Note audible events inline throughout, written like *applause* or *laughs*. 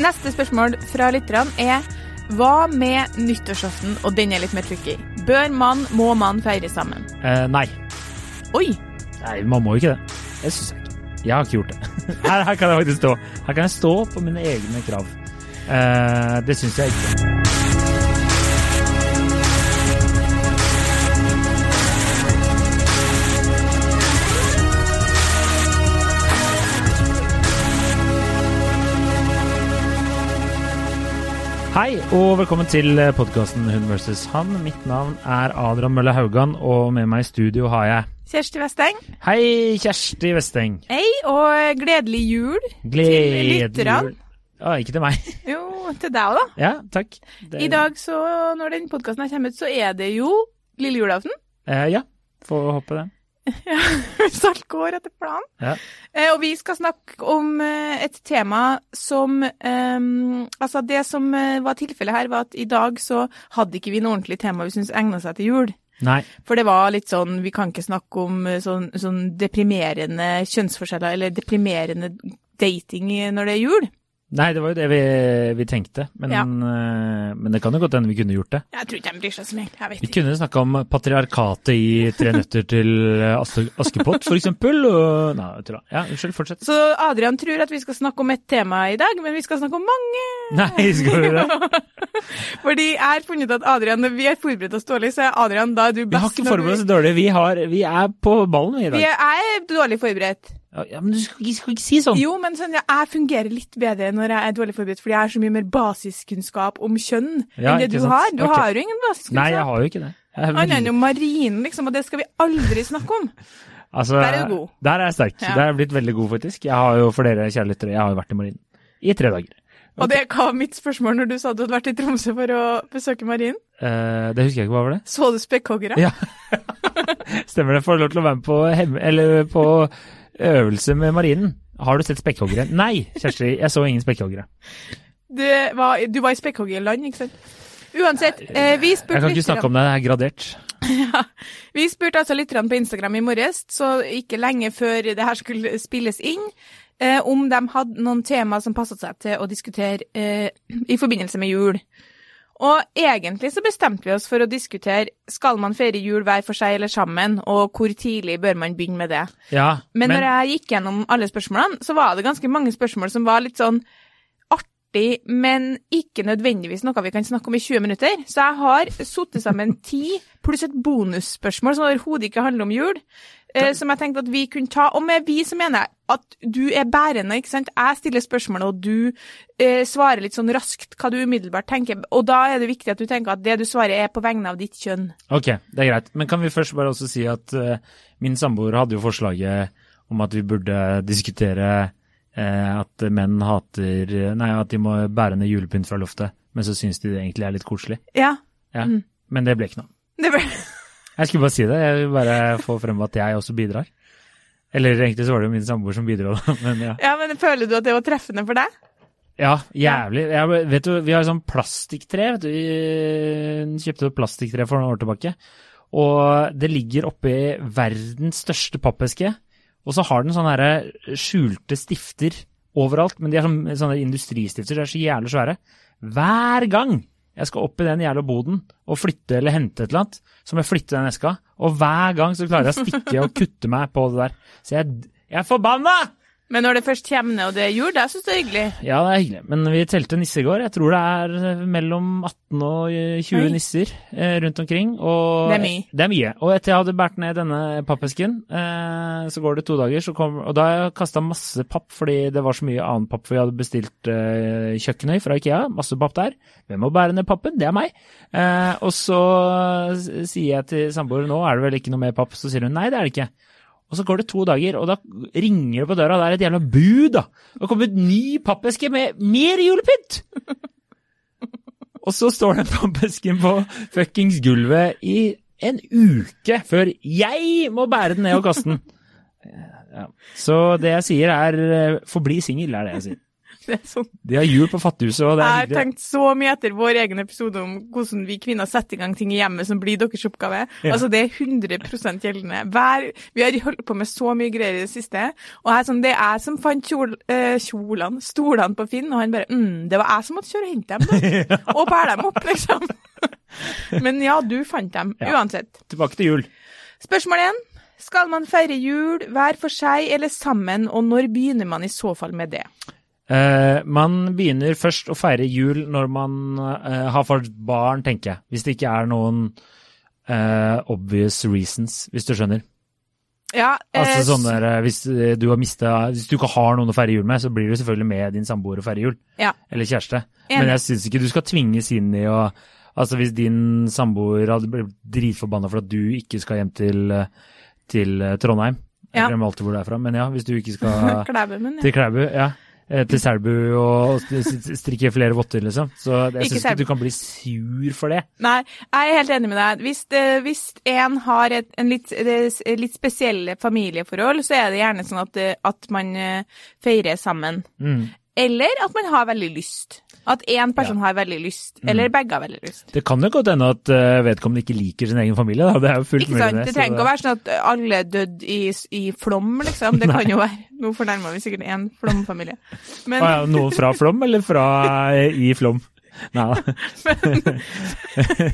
Neste spørsmål fra lytterne er hva med nyttårsaften, og den er litt mer tricky. Bør man, må man feire sammen? Eh, nei. Oi! Nei, man må ikke det. Det syns jeg ikke. Jeg har ikke gjort det. *laughs* Her, her kan jeg faktisk stå. Her kan jeg stå på mine egne krav. Eh, det syns jeg ikke. Hei og velkommen til podkasten Hun versus han. Mitt navn er Adrian Mølle Haugan, og med meg i studio har jeg Kjersti Westeng. Hei, Kjersti Westeng. Hei, og gledelig jul Gledelig lytterne. jul. Ja, ikke til meg. *laughs* jo til deg òg, da. Ja, takk. Det- I dag, så, når den podkasten kommer ut, så er det jo lille julaften. Eh, ja, får håpe det. *laughs* Hvis alt går etter planen. Ja. Eh, og vi skal snakke om eh, et tema som eh, Altså, det som eh, var tilfellet her, var at i dag så hadde ikke vi noe ordentlig tema vi syntes egna seg til jul. Nei. For det var litt sånn Vi kan ikke snakke om eh, sånn, sånn deprimerende kjønnsforskjeller eller deprimerende dating når det er jul. Nei, det var jo det vi, vi tenkte, men, Ja. eh, men det kan jo godt hende vi kunne gjort det. Jeg tror ikke de bryr seg så mye. Jeg vet ikke. Vi kunne snakka om patriarkatet i Tre nøtter til Askepott, for eksempel. Og, nei, jeg tror. Ja, unnskyld, fortsett. Så Adrian tror at vi skal snakke om et tema i dag, men vi skal snakke om mange. Nei, skal vi det? *laughs* Fordi jeg har funnet ut at Adrian, vi har forberedt oss dårlig, så er Adrian da er du best. Vi har ikke forberedt oss dårlig. Vi, har, vi er på ballen vi i Vi dag. er, er dårlig forberedt. Ja, men du skal, ikke- skal ikke si sånn. Jo, men sånn, jeg fungerer litt bedre når jeg er dårlig forberedt, fordi jeg har så mye mer basiskunnskap om kjønn Ja, enn det du sant. har. Du okay. har jo ingen basiskunnskap. Nei, jeg har jo ikke det. Annet enn om marinen, liksom, og det skal vi aldri snakke om. *laughs* Altså, Der er du god. Der er jeg sterk. Ja. Der er jeg blitt veldig god, faktisk. Jeg har jo, for dere kjære lyttere, jeg har jo vært i marinen. I tre dager. Og det var mitt spørsmål når du sa du hadde vært i Tromsø for å besøke marinen. Eh, det husker jeg ikke, hva var det? Så du spekkhoggere? Ja. *laughs* Stemmer det. Får lov til å være med på, hem eller på øvelse med marinen. Har du sett spekkhoggere? Nei, Kjersti, jeg så ingen spekkhoggere. Du var, du var i spekkhoggerland, ikke sant? Uansett, eh, vi spurte Jeg kan ikke snakke om det, det er gradert. *laughs* Ja. Vi spurte altså lytterne på Instagram i morges, så ikke lenge før det her skulle spilles inn, eh, om de hadde noen tema som passet seg til å diskutere eh, i forbindelse med jul. Og egentlig så bestemte vi oss for å diskutere skal man feire jul hver for seg eller sammen, og hvor tidlig bør man begynne med det. Ja, Men, når jeg gikk gjennom alle spørsmålene, så var det ganske mange spørsmål som var litt sånn artig, men ikke nødvendigvis noe vi kan snakke om i 20 minutter. Så jeg har satt sammen ti pluss et bonusspørsmål som overhodet ikke handler om jul, eh, som jeg tenkte at vi kunne ta. Og med vi så mener jeg at du er bærende, ikke sant. Jeg stiller spørsmål, og du eh, svarer litt sånn raskt hva du umiddelbart tenker. Og da er det viktig at du tenker at det du svarer er på vegne av ditt kjønn. Ok, det er greit. Men kan vi først bare også si at eh, min samboer hadde jo forslaget om at vi burde diskutere eh, at menn hater Nei, at de må bære ned julepynt fra loftet, men så syns de det egentlig er litt koselig. Ja, Ja. Mm. Men det ble ikke noe. det ble *laughs* Jeg skulle bare si det. Jeg vil bare få frem at jeg også bidrar. Eller egentlig så var det jo min samboer som bidro, da. Men ja. Ja, men føler du at det var treffende for deg? Ja, jævlig. Jeg, vet du, vi har sånn plastikktre. vet du. Vi kjøpte et plastikktre for noen år tilbake. Og det ligger oppi verdens største pappeske. Og så har den sånne her skjulte stifter overalt. Men de er sånne, sånne industristifter, de er så jævlig svære. Hver gang jeg skal opp i den jævla boden og flytte eller hente et eller annet, så må jeg flytte den eska. Og hver gang så klarer jeg å stikke og kutte meg på det der. Så jeg, jeg er forbanna! Men når det først kommer ned og det er jul, da syns du det er hyggelig. Ja, det er hyggelig. Men vi telte nisser i går. Jeg tror det er eh, mellom 18 og eh, 20 Oi. nisser eh, rundt omkring. Og Det er mye. Det er mye. Og etter jeg hadde båret ned denne pappesken, eh, så går det to dager, så kom, og da har jeg kasta masse papp fordi det var så mye annen papp, for vi hadde bestilt kjøkkenøy fra Ikea. Masse papp der. Hvem må bære ned pappen? Det er meg. Og så sier jeg til samboer nå er det vel ikke noe mer papp, så sier hun nei, det er det ikke. Og så går det to dager, og da ringer det på døra, og det er et jævla bud, da. Det har kommet ny pappeske med mer julepynt! *laughs* og så står den pappesken på fuckings gulvet i en uke før jeg må bære den ned og kaste den. Ja. Så det jeg sier er eh, forbli singel, er det jeg sier. *laughs* Det er sånn. De har jul på Fattighuset, og det er Jeg har tenkt så mye etter vår egen episode om hvordan vi kvinner setter i gang ting i hjemmet som blir deres oppgave. Ja. Altså, det er 100 gjeldende. Hver, vi har holdt på med så mye greier i det siste. Og jeg, sånn, det er jeg som fant kjol, eh, kjolene, stolene på Finn, og han bare mm, Det var jeg som måtte kjøre og hente dem, da. *laughs* Og bære dem opp, liksom. *laughs* Men ja, du fant dem, Ja. uansett. Tilbake til jul. Spørsmål én. Skal man feire jul hver for seg eller sammen, og når begynner man i så fall med det? Eh, man begynner først å feire jul når man eh, har fått barn, tenker jeg. Hvis det ikke er noen eh, obvious reasons, hvis du skjønner. Ja, Altså sånn der, hvis du har mistet, hvis du ikke har noen å feire jul med, så blir du selvfølgelig med din samboer å feire jul. Ja. Eller kjæreste. Men jeg syns ikke du skal tvinges inn i å Altså hvis din samboer hadde blitt dritforbanna for at du ikke skal hjem til, til Trondheim Jeg Ja. glemmer alltid hvor det er fra, men ja, hvis du ikke skal *laughs* Klæbu, men ja. til Klæbu, ja. Eh, Til Selbu og st- st- strikke flere votter, liksom. Så jeg syns ikke du kan bli sur for det. Nei, jeg er helt enig med deg. Hvis, eh, hvis en har et en litt, det- litt spesielle familieforhold, så er det gjerne sånn at, eh, at man eh, feirer sammen. Mm. Eller at man har veldig lyst. At én person har veldig lyst. Mm. Eller begge har veldig lyst. Det kan jo godt hende at eh, vedkommende ikke liker sin egen familie, da. Det er jo fullt Ikke mulig. Det trenger ikke å være sånn at alle døde i, i Flom, liksom. Det *laughs* kan jo være Nå fornærmer vi sikkert én Flom-familie. Men Ah, ja, noen fra Flom, eller fra eh, i Flom? Nei da. *laughs*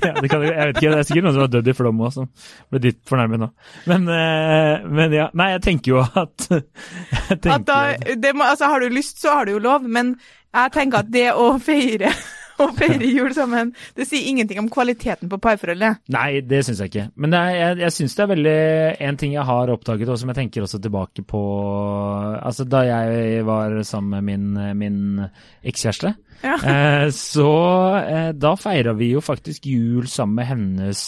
ja, det kan, jeg vet ikke, det er sikkert noen som har dødd i flom òg, som ble dypt fornærmet nå. Men, eh, men ja. Nei, jeg tenker jo at *laughs* tenker, at da, det må, altså, har du lyst, så har du jo lov, men jeg tenker at det å feire *laughs* å feire jul sammen, det sier ingenting om kvaliteten på parforholdet. Nei, det syns jeg ikke. Men det er, jeg, jeg syns det er veldig En ting jeg har oppdaget, og som jeg tenker også tilbake på Altså, da jeg var sammen med min, min ekskjæreste, Ja. eh, så eh, da feira vi jo faktisk jul sammen med hennes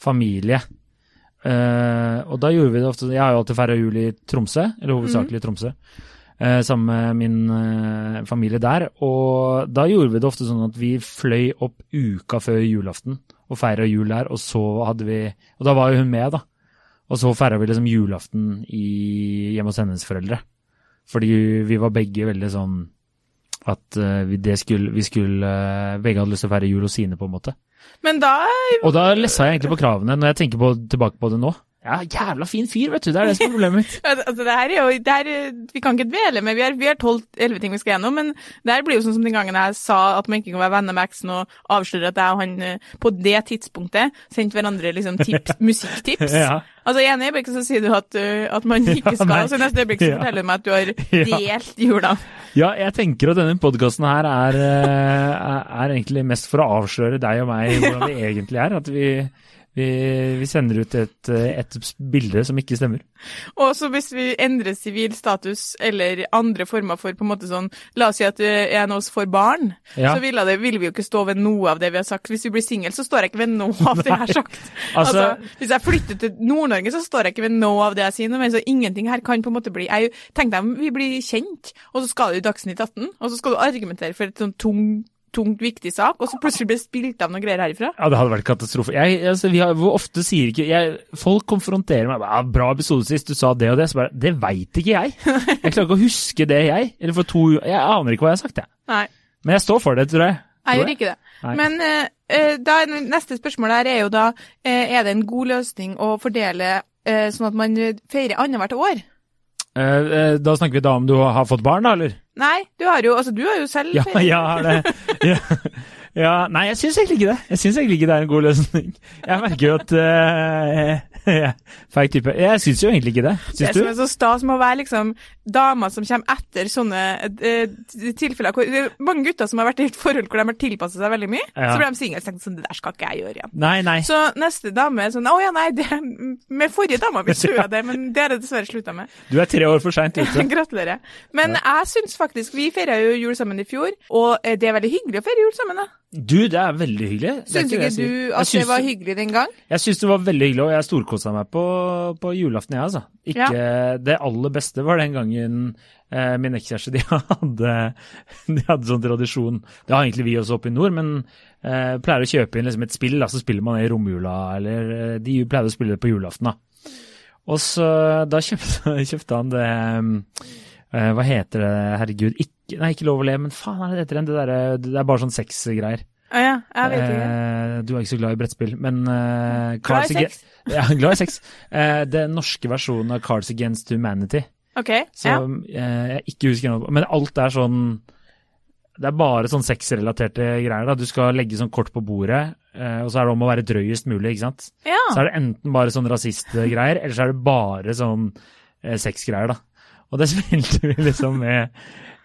familie. Eh, og da gjorde vi det ofte Jeg har jo alltid feira jul i Tromsø, eller hovedsakelig i Tromsø. eh, sammen med min eh, familie der. Og da gjorde vi det ofte sånn at vi fløy opp uka før julaften og feira jul der, og så hadde vi Og da var jo hun med, da. Og så feira vi liksom julaften i, hjemme hos hennes foreldre. Fordi vi var begge veldig sånn at eh, vi, det skulle, vi skulle eh, Begge hadde lyst til å feire jul hos sine, på en måte. Men da Og da lessa jeg egentlig på kravene, når jeg tenker på, tilbake på det nå. Ja, jævla fin fyr, vet du. Det er det som er problemet mitt. *laughs* Altså, det her er jo det her, Vi kan ikke dvele med Vi har, vi har 12-11 ting vi skal gjennom, men det her blir jo sånn som den gangen jeg sa at man ikke kan være venner med eksen og avsløre at jeg og han eh, på det tidspunktet sendte hverandre liksom tips, *laughs* musikktips. Ja. Altså I ene øyeblikket så sier du at, uh, at man *laughs* ikke skal, ja, og så i neste øyeblikk så forteller du meg at du har delt jula. Ja, jeg tenker at denne podkasten her er, eh, er, er egentlig mest for å avsløre deg og meg hvordan vi egentlig er. At vi, vi, vi sender ut et, et bilde som ikke stemmer. Og så hvis vi endrer sivil status eller andre former for på en måte sånn La oss si at en av oss får barn, Ja. så ville, det, ville vi jo ikke stå ved noe av det vi har sagt. Hvis vi blir single, så står jeg ikke ved noe av det jeg har sagt. *laughs* Altså- Altså, Hvis jeg flytter til Nord-Norge, så står jeg ikke ved noe av det jeg sier men så ingenting her kan på en måte bli jeg, Tenk deg om vi blir kjent, og så skal du i Dagsnytt 18, og så skal du argumentere for et sånn tungt, tungt, viktig sak, og så plutselig blir det spilt av noen greier herifra. Ja, det hadde vært katastrofe. Jeg, altså, vi har, hvor ofte sier ikke jeg, Folk konfronterer meg ja, 'Bra episode sist, du sa det og det.' Så bare Det veit ikke jeg. *laughs* Jeg klarer ikke å huske det, jeg. Eller for to Jeg aner ikke hva jeg har sagt, jeg. Nei. Men jeg står for det, tror jeg. Jeg gjør ikke det. Nei. Men eh, da, neste spørsmål her er jo da uh, Er det en god løsning å fordele uh, sånn at man feirer annethvert år? Eh, eh, da snakker vi da om du har fått barn, da, eller? Nei, du har jo, altså, du har jo selv Ja, *laughs* har det. Ja. ja, nei, jeg syns egentlig ikke det. Jeg syns egentlig ikke det er en god løsning. Jeg merker jo at *laughs* uh, Feig type. Jeg syns jo egentlig ikke det. Det Syns som du? er så stas med å være liksom dama som kommer etter sånne uh, tilfeller hvor det er mange gutter som har vært i et forhold hvor de har tilpasset seg veldig mye, Ja. så blir de single og tenker sånn Det der skal ikke jeg gjøre igjen. Nei, nei. Så neste dame er sånn Å ja, nei, det, med forrige dama vil så jeg det, men det har jeg dessverre slutta med. Du er tre år for seint ute. *laughs* Gratulerer. Men jeg syns faktisk Vi feira jo jul sammen i fjor, og eh, det er veldig hyggelig å feire jul sammen. da. Du, det er veldig hyggelig. Syns ikke, ikke du at at det var hyggelig den gang? Jeg syns det var veldig hyggelig, og jeg storkosa meg på, på julaften, jeg, altså. Ikke Det aller beste var den gangen eh, min ekskjæreste de *laughs* hadde, de hadde sånn tradisjon Det har egentlig vi også oppe i nord, men eh, pleier å kjøpe inn liksom et spill, da, så spiller man det i romjula, eller eh, de pleier å spille det på julaften, da. Og så da kjøpte, *laughs* kjøpte han det eh, Hva heter det, herregud, ikke Nei, ikke lov å le, men faen er det heter igjen? Det, det er bare sånn sexgreier. Ah, ja, jeg vet ikke. Eh, du er ikke så glad i brettspill, men eh, Glad i sex? *laughs* Ja, glad i sex. Eh, den norske versjonen av Cards Against Humanity, Ok, som ja. eh, jeg ikke husker noe på. Men alt er sånn Det er bare sånn sexrelaterte greier. da. Du skal legge sånn kort på bordet, eh, og så er det om å være drøyest mulig, ikke sant. ja. Så er det enten bare sånn rasistgreier, eller så er det bare sånn eh, sexgreier, da. Og det *laughs* spilte vi liksom med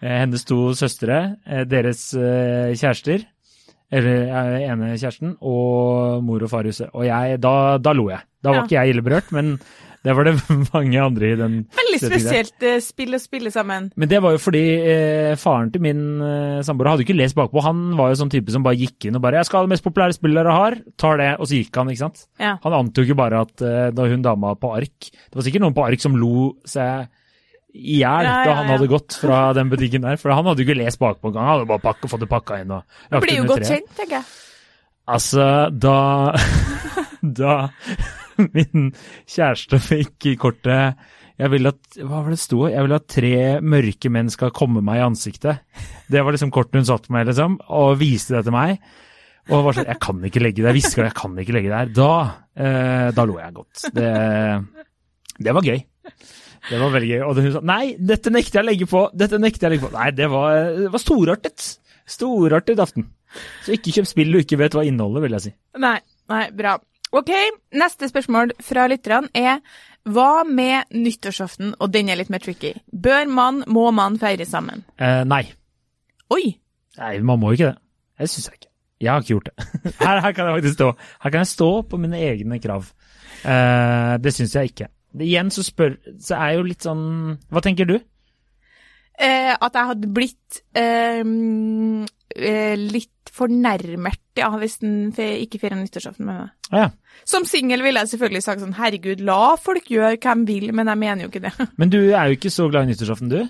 hennes to søstre, deres kjærester, eller ene kjæresten, og mor og far i huset. Og jeg, da, da lo jeg. Da var Ja. ikke jeg ille berørt, men det var det *laughs* mange andre i den Veldig spesielt der. eh, spill å spille sammen. Men det var jo fordi eh, faren til min eh, samboer hadde ikke lest bakpå. Han var jo sånn type som bare gikk inn og bare 'Jeg skal ha det mest populære spillet dere har', tar det, og så gikk han, ikke sant. Ja. Han ante jo bare at eh, da hun dama på ark Det var sikkert noen på ark som lo seg i hjel Ja, da ja, han hadde gått fra den butikken der. For han hadde jo ikke lest bakpå engang. Han hadde bare pakket, fått det pakka inn og lagt Blir jo under godt treet. kjent, tenker jeg. Altså, da *laughs* Da *laughs* min kjæreste fikk i kortet jeg vil at, Hva var det sto? Jeg vil at tre mørke menn skal komme meg i ansiktet. Det var liksom kortet hun satt med, liksom, og viste det til meg. Og var sånn Jeg kan ikke legge det. Jeg jeg kan ikke legge det her. Da, eh, da lo jeg godt. Det, det var gøy. Det var veldig gøy. Og hun sa nei, dette nekter jeg å legge på. Dette nekter jeg å legge på. Nei, det var, det var storartet. Storartet aften. Så ikke kjøp spill du ikke vet hva inneholder, vil jeg si. Nei, nei, bra. Ok, neste spørsmål fra lytterne er hva med nyttårsaften, og den er litt mer tricky. Bør man, må man feire sammen? Eh, nei. Oi! Nei, man må ikke det. Det syns jeg ikke. Jeg har ikke gjort det. *laughs* Her, her kan jeg faktisk stå. Her kan jeg stå på mine egne krav. Eh, det syns jeg ikke. Igjen så spør Så er jo litt sånn Hva tenker du? Eh, at jeg hadde blitt eh, litt fornærmet, ja, hvis den fe ikke feirer nyttårsaften med meg. Ja. Som singel ville jeg selvfølgelig sagt sånn, herregud, la folk gjøre hva de vil, men jeg mener jo ikke det. *laughs* Men du er jo ikke så glad i nyttårsaften, du?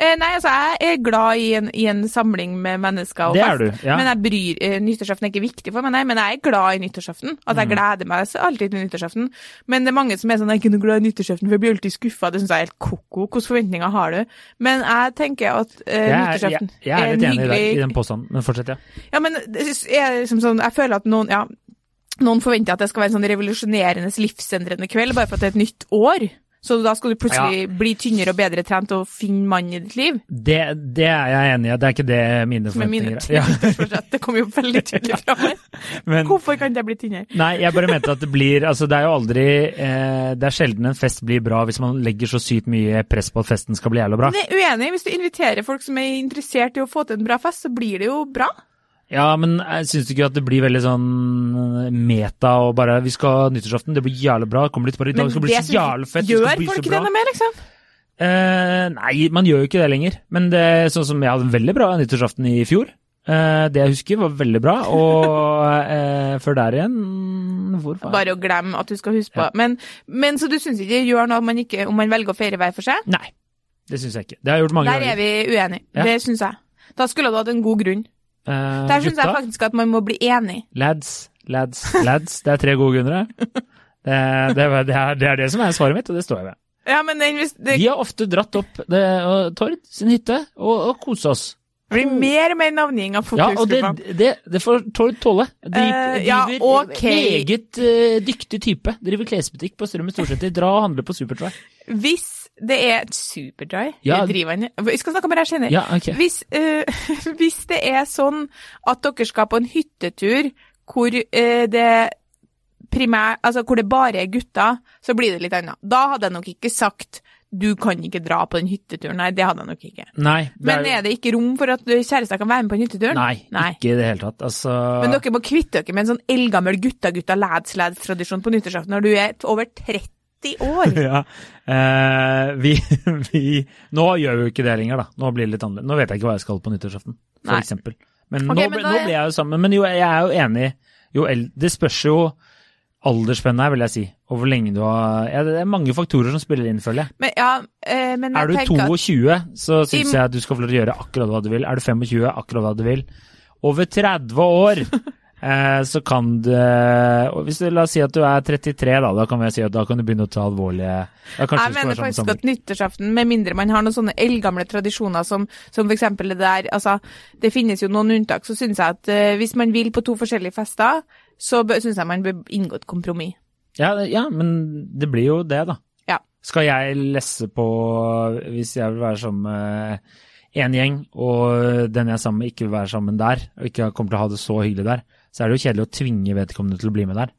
Eh, nei, altså, jeg er glad i en, i en samling med mennesker og Det er du, ja. Men jeg bryr, eh, nyttårsaften er ikke viktig for meg, nei, men jeg er glad i nyttårsaften. At Mm. jeg gleder meg så alltid til nyttårsaften. Men det er mange som er sånn, jeg er ikke noe glad i nyttårsaften, for jeg blir alltid skuffa. Det syns jeg er helt ko-ko. Hvilke forventninger har du? Men jeg tenker at uh, Jeg er, jeg, nyttårsaften jeg er en litt enig i, deg, hyggelig i den påstanden, men fortsett, ja. Ja, men er liksom sånn, jeg føler at noen, ja, noen forventer at det skal være en sånn revolusjonerende, livsendrende kveld, bare for at det er et nytt år. Så da skal du plutselig bli tynnere og bedre trent og finne mann i ditt liv. Det, det er jeg enig i. Det er ikke det mine forventninger er. Ja. *laughs* Det kommer jo veldig tydelig fram her. *laughs* Hvorfor kan det bli tynnere? Nei, jeg bare mente at det blir Altså, det er jo aldri eh, Det er sjelden en fest blir bra hvis man legger så sykt mye press på at festen skal bli jævla bra. Men jeg er uenig. Hvis du inviterer folk som er interessert i å få til en bra fest, så blir det jo bra. Ja, men syns du ikke at det blir veldig sånn meta og bare Vi skal ha nyttårsaften, det blir jævlig bra. Kommer dit bare i dag, Men det skal bli så jævlig fett, det gjør folk ikke det med, liksom? Eh, nei, man gjør jo ikke det lenger. Men det sånn som jeg hadde en veldig bra nyttårsaften i fjor. Eh, det jeg husker, var veldig bra. Og *laughs* eh, før der igjen Hvor faen? Bare å glemme at du skal huske på. Men, men så du syns ikke det gjør noe om man, ikke, om man velger å feire hver for seg? Nei, det syns jeg ikke. Det har jeg gjort mange Der er vi uenige. Ja. Det syns jeg. Da skulle du hatt en god grunn. Eh, Der syns jeg faktisk at man må bli enig. lads, lads, lads. Det er tre gode grunner, det. Det, det, er- det, er, det som er svaret mitt, og det står jeg ved. Ja, men den, hvis det Vi har ofte dratt opp det, og Tord sin hytte og, og kosa oss. blir mer og mer navngiving av Ja, og det, det, det får Tord tåle. De, uh, ja, driver okay. meget uh, dyktig type. Driver klesbutikk på Strømmen Storsenter. Dra og handle på Superdry. Hvis det er superdry Ja. driver han Vi skal snakke om det her senere. Ja, okay. Hvis, uh, *laughs* hvis det er sånn at dere skal på en hyttetur hvor uh, det primær, altså hvor det bare er gutter, så blir det litt annet. Da hadde jeg nok ikke sagt du kan ikke dra på den hytteturen. Nei, det hadde jeg nok ikke. Nei, er... Men er, er det ikke rom for at kjærester kan være med på en hyttetur? nei, Nei. ikke i det hele tatt. Altså Men dere må kvitte dere med en sånn eldgammel gutta-gutta-lads-lads-tradisjon på nyttårsaften når du er over 30 år. *laughs* ja. Eh, vi, *laughs* vi Nå gjør vi jo ikke det lenger, da. Nå blir det litt annerledes. Nå vet jeg ikke hva jeg skal på nyttårsaften, for Nei. eksempel. Men, okay, nå, men nå, nå blir jeg jo sammen. Men jo, jeg er jo enig. Jo Det spørs jo aldersspennet her, vil jeg si. Og hvor lenge du har ja, Det er mange faktorer som spiller inn, føler jeg. Men, ja, eh, men Er du jeg tenker at 22, så syns jeg at du skal få lov til å gjøre akkurat hva du vil. Er du 25, akkurat hva du vil. Over 30 år, *laughs* så kan du og Hvis du la oss si at du er 33, da, da kan vi si at da kan du begynne å ta alvorlige Jeg mener være faktisk at nyttårsaften, med mindre man har noen sånne eldgamle tradisjoner som, som eksempel det der Altså, det finnes jo noen unntak, så syns jeg at uh, hvis man vil på to forskjellige fester, så syns jeg man bør inngå et kompromiss. Ja, ja, men det blir jo det, da. Ja. Skal jeg lesse på hvis jeg vil være sammen med én gjeng, og den jeg er sammen med ikke vil være sammen der, og ikke kommer til å ha det så hyggelig der, så er det jo kjedelig å tvinge vedkommende til å bli med der.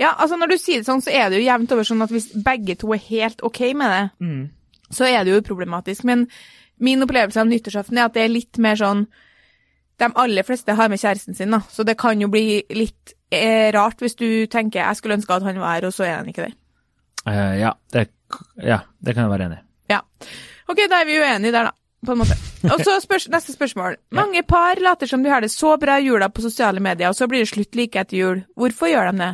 Ja, altså når du sier det sånn, så er det jo jevnt over sånn at hvis begge to er helt OK med det, så er det jo uproblematisk. Men min opplevelse av nyttårsaften er at det er litt mer sånn De aller fleste har med kjæresten sin, da, så det kan jo bli litt eh, rart hvis du tenker jeg skulle ønske at han var her, og så er han ikke der. Uh, ja, det, ja, det kan jeg være enig i. Ja. OK, da er vi uenige der, da. På en måte. Og så spørs, neste spørsmål. Mange par later som de har det så bra i jula på sosiale medier, og så blir det slutt like etter jul. Hvorfor gjør de det?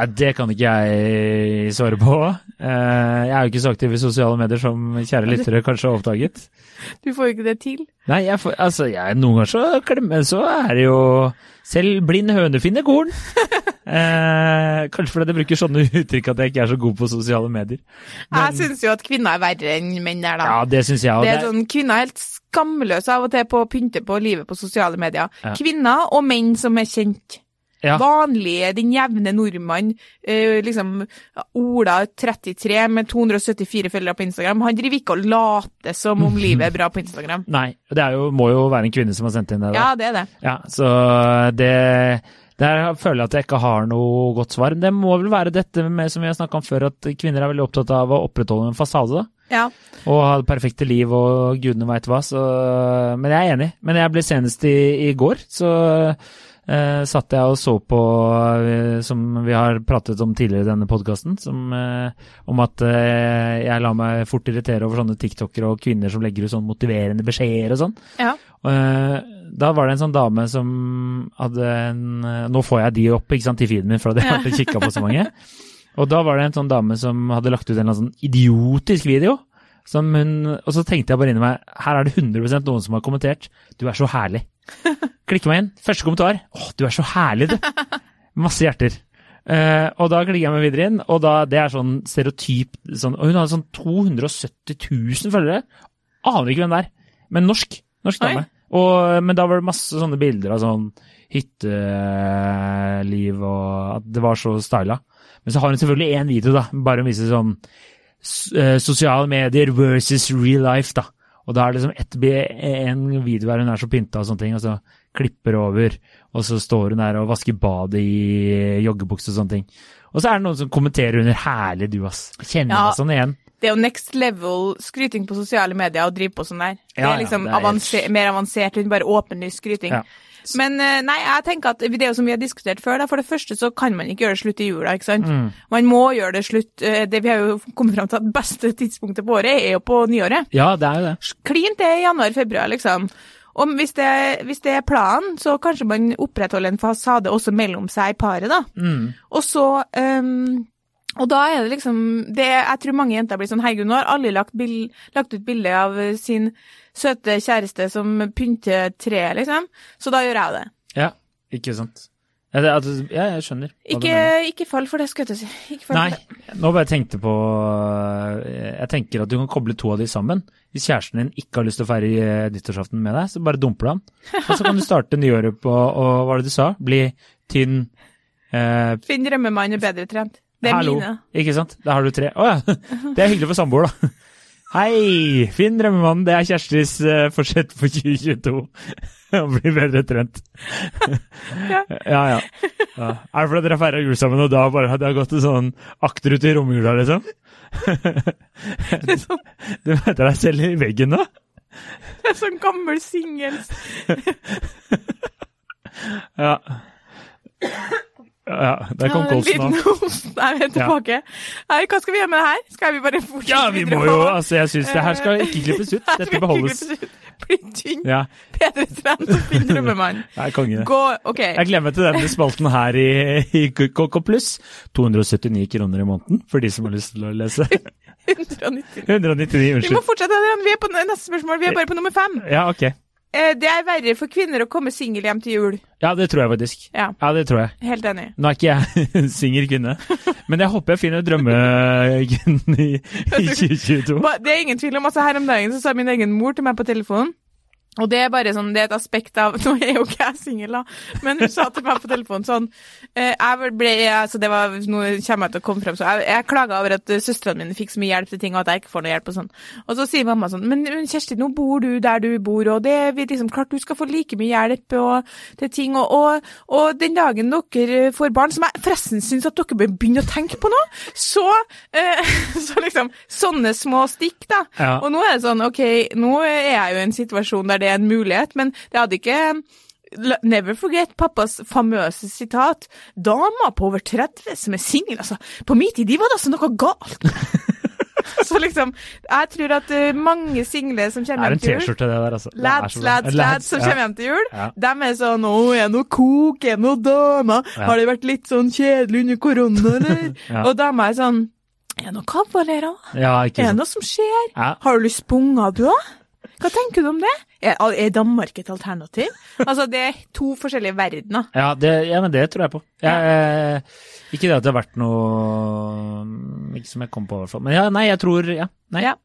Nei, det kan ikke jeg svare på. Eh, jeg er jo ikke så aktiv i sosiale medier som kjære lyttere kanskje har oppdaget. Du får jo ikke det til. Nei, jeg får, altså, jeg, noen ganger så, klemmer så er det jo Selv blind høne finner korn. *laughs* Eh, kanskje fordi jeg bruker sånne uttrykk at jeg ikke er så god på sosiale medier. Jeg syns jo at kvinner er verre enn menn er, da. Ja, det syns jeg òg. Det er sånn, Kvinner er helt skamløse av og til på å pynte på livet på sosiale medier. Ja. Kvinner og menn som er kjent. Ja. Vanlige, den jevne nordmann, eh, liksom Ola 33 med 274 følgere på Instagram, han driver ikke og later som om *laughs* livet er bra på Instagram. Nei, det jo, må jo være en kvinne som har sendt inn det. der. Ja, det er det. Ja, så det Der føler jeg at jeg ikke har noe godt svar. Det må vel være dette med som vi har snakka om før, at kvinner er veldig opptatt av å opprettholde en fasade. da. Ja. Og ha det perfekte liv og gudene veit hva. Så, men jeg er enig. Men jeg ble senest i, i går, så eh, satt jeg og så på, eh, som vi har pratet om tidligere i denne podkasten, eh, om at eh, jeg lar meg fort irritere over sånne tiktokere og kvinner som legger ut sånn motiverende beskjeder og sånn. ja. Eh, da var det en sånn dame som hadde en eh, Nå får jeg de opp ikke sant, i feeden min, for jeg hadde jeg og kikka på så mange. *laughs* Og da var det en sånn dame som hadde lagt ut en eller annen sånn idiotisk video. Som hun, og så tenkte jeg bare inni meg her er det 100% noen som har kommentert 'du er så herlig'. *laughs* Klikker meg inn. Første kommentar 'å, du er så herlig', du. Masse hjerter. Uh, og da klikker jeg meg videre inn, og da, det er sånn stereotyp sånn, Og hun hadde sånn 270 000 følgere. Aner ikke hvem det er. Men norsk. Norsk dame. Og, men da var det masse sånne bilder av sånn hytteliv og at det var så styla. Men så har hun selvfølgelig én video, da. Bare hun viser sånn sosiale medier versus real life, da. Og da er det liksom ett en video der hun er så pynta og sånne ting, og så klipper over, og så står hun der og vasker badet i joggebukse og sånne ting. Og så er det noen som kommenterer under 'herlig, du, ass'. Kjenner Ja. meg sånn igjen. Det er jo next level skryting på sosiale medier å drive på sånn der. Det er er ja, liksom det er- Avanser, mer avansert enn bare åpenlyst skryting. Men eh, nei, jeg tenker at det er jo som vi har diskutert før, da. For det første så kan man ikke gjøre det slutt i jula, ikke sant. Mm. Man må gjøre det slutt eh, Det vi har jo kommet fram til at beste tidspunktet på året er jo på nyåret. Ja, det er jo det. Klint det i januar-februar, liksom. Og hvis det, hvis det er planen, så kanskje man opprettholder en fasade også mellom seg i paret, da. Mm. Og så um, Og da er det liksom det, Jeg tror mange jenter blir sånn Herregud, nå har alle lagt, bild, lagt ut bilde av sin søte kjæreste som pynter treet, liksom. Så da gjør jeg det. Ja, ikke sant. Ja, det, altså, ja jeg skjønner. Ikke, ikke fall for det, skulle jeg til å si. Nei, nå bare tenkte på Jeg tenker at du kan koble to av de sammen. Hvis kjæresten din ikke har lyst til å feire eh, nyttårsaften med deg, så bare dumper du han. Og så kan du starte nyåret på Og hva var det du sa? Bli tynn eh, Finn drømmemannen bedre trent. Det er Hallo. mine. Ikke sant? Da har du tre. Å ja. *laughs* Det er hyggelig for samboer, da. Hei! Finn drømmemannen, det er Kjerstis uh, forsett for 2022. Å bli bedre trent. Ja. *laughs* ja, ja. ja. Er det fordi dere har feira jul sammen, og da bare det har gått sånn akterut i romjula, liksom? *laughs* *laughs* du møter deg selv i veggen nå? Det er sånn gammel singel. Ja. Ja, der kom En kolsen av. host. Nei, vi er tilbake. Nei, hva skal vi gjøre med det her? Skal vi bare fortsette Ja, vi må jo Altså, jeg syns det her skal ikke klippes ut. *laughs* Dette beholdes. Bli tynn, Ja, bedre trent og finn drømmemann. *laughs* Nei, er konge. Gå, OK. Jeg gleder meg til denne spalten her i, i KK Pluss. 279 kroner i måneden for de som har lyst til å lese. 199. 199, unnskyld. Vi må fortsette. Vi er på neste spørsmål. Vi er bare på nummer fem. Ja, ok. Eh, det er verre for kvinner å komme singel hjem til jul. Ja, det tror jeg faktisk. Ja, Ja, det tror jeg. helt enig. Nå er ikke jeg *laughs* singel kvinne, men jeg håper jeg finner drømmekvinnen i, i *laughs* 2022. Det er ingen tvil om, altså Her om dagen så sa min egen mor til meg på telefonen og det er bare sånn, det er et aspekt av *laughs* Nå er jo ikke jeg singel, da, men hun sa til meg på telefonen sånn eh, jeg ble, altså det var, Nå kommer jeg til å komme frem, så jeg, jeg klaga over at uh, søstrene mine fikk så mye hjelp til ting, og at jeg ikke får noe hjelp og sånn. Og så sier mamma sånn Men men Kjersti, nå bor du der du bor, og det er liksom klart du skal få like mye hjelp og til ting, og, og, og den dagen dere får barn, som jeg forresten syns at dere bør begynne å tenke på nå, så, eh, *laughs* så liksom Sånne små stikk, da. Ja. Og nå er det sånn, ok, nå er jeg jo i en situasjon der det er en mulighet, men det hadde ikke Never forget pappas famøse sitat. Dama på over 30 som er singel, altså. På min tid, de var det altså noe galt. *laughs* Så liksom, jeg tror at eh, mange single som kommer er hjem til jul T-skjorte, det der, altså. Lads, lads, lads som kommer hjem til jul, Ja. de er sånn 'Å, er det noe kok? Er det noe dama Har det vært litt sånn kjedelig under korona, *laughs* eller?' Ja. Og dama er sånn 'Er det noe kavalerer? Ja, Er det noe som skjer? Ja. Har du lyst på unger, du òg? Hva tenker du om det? Er, er Danmark et alternativ? Altså, det er to forskjellige verdener. Ja, det, ja, men det tror jeg på. Jeg, eh, ikke det at det har vært noe mm, Ikke som jeg kom på, i hvert fall. Men ja, nei, jeg tror Ja. Nei. Ja.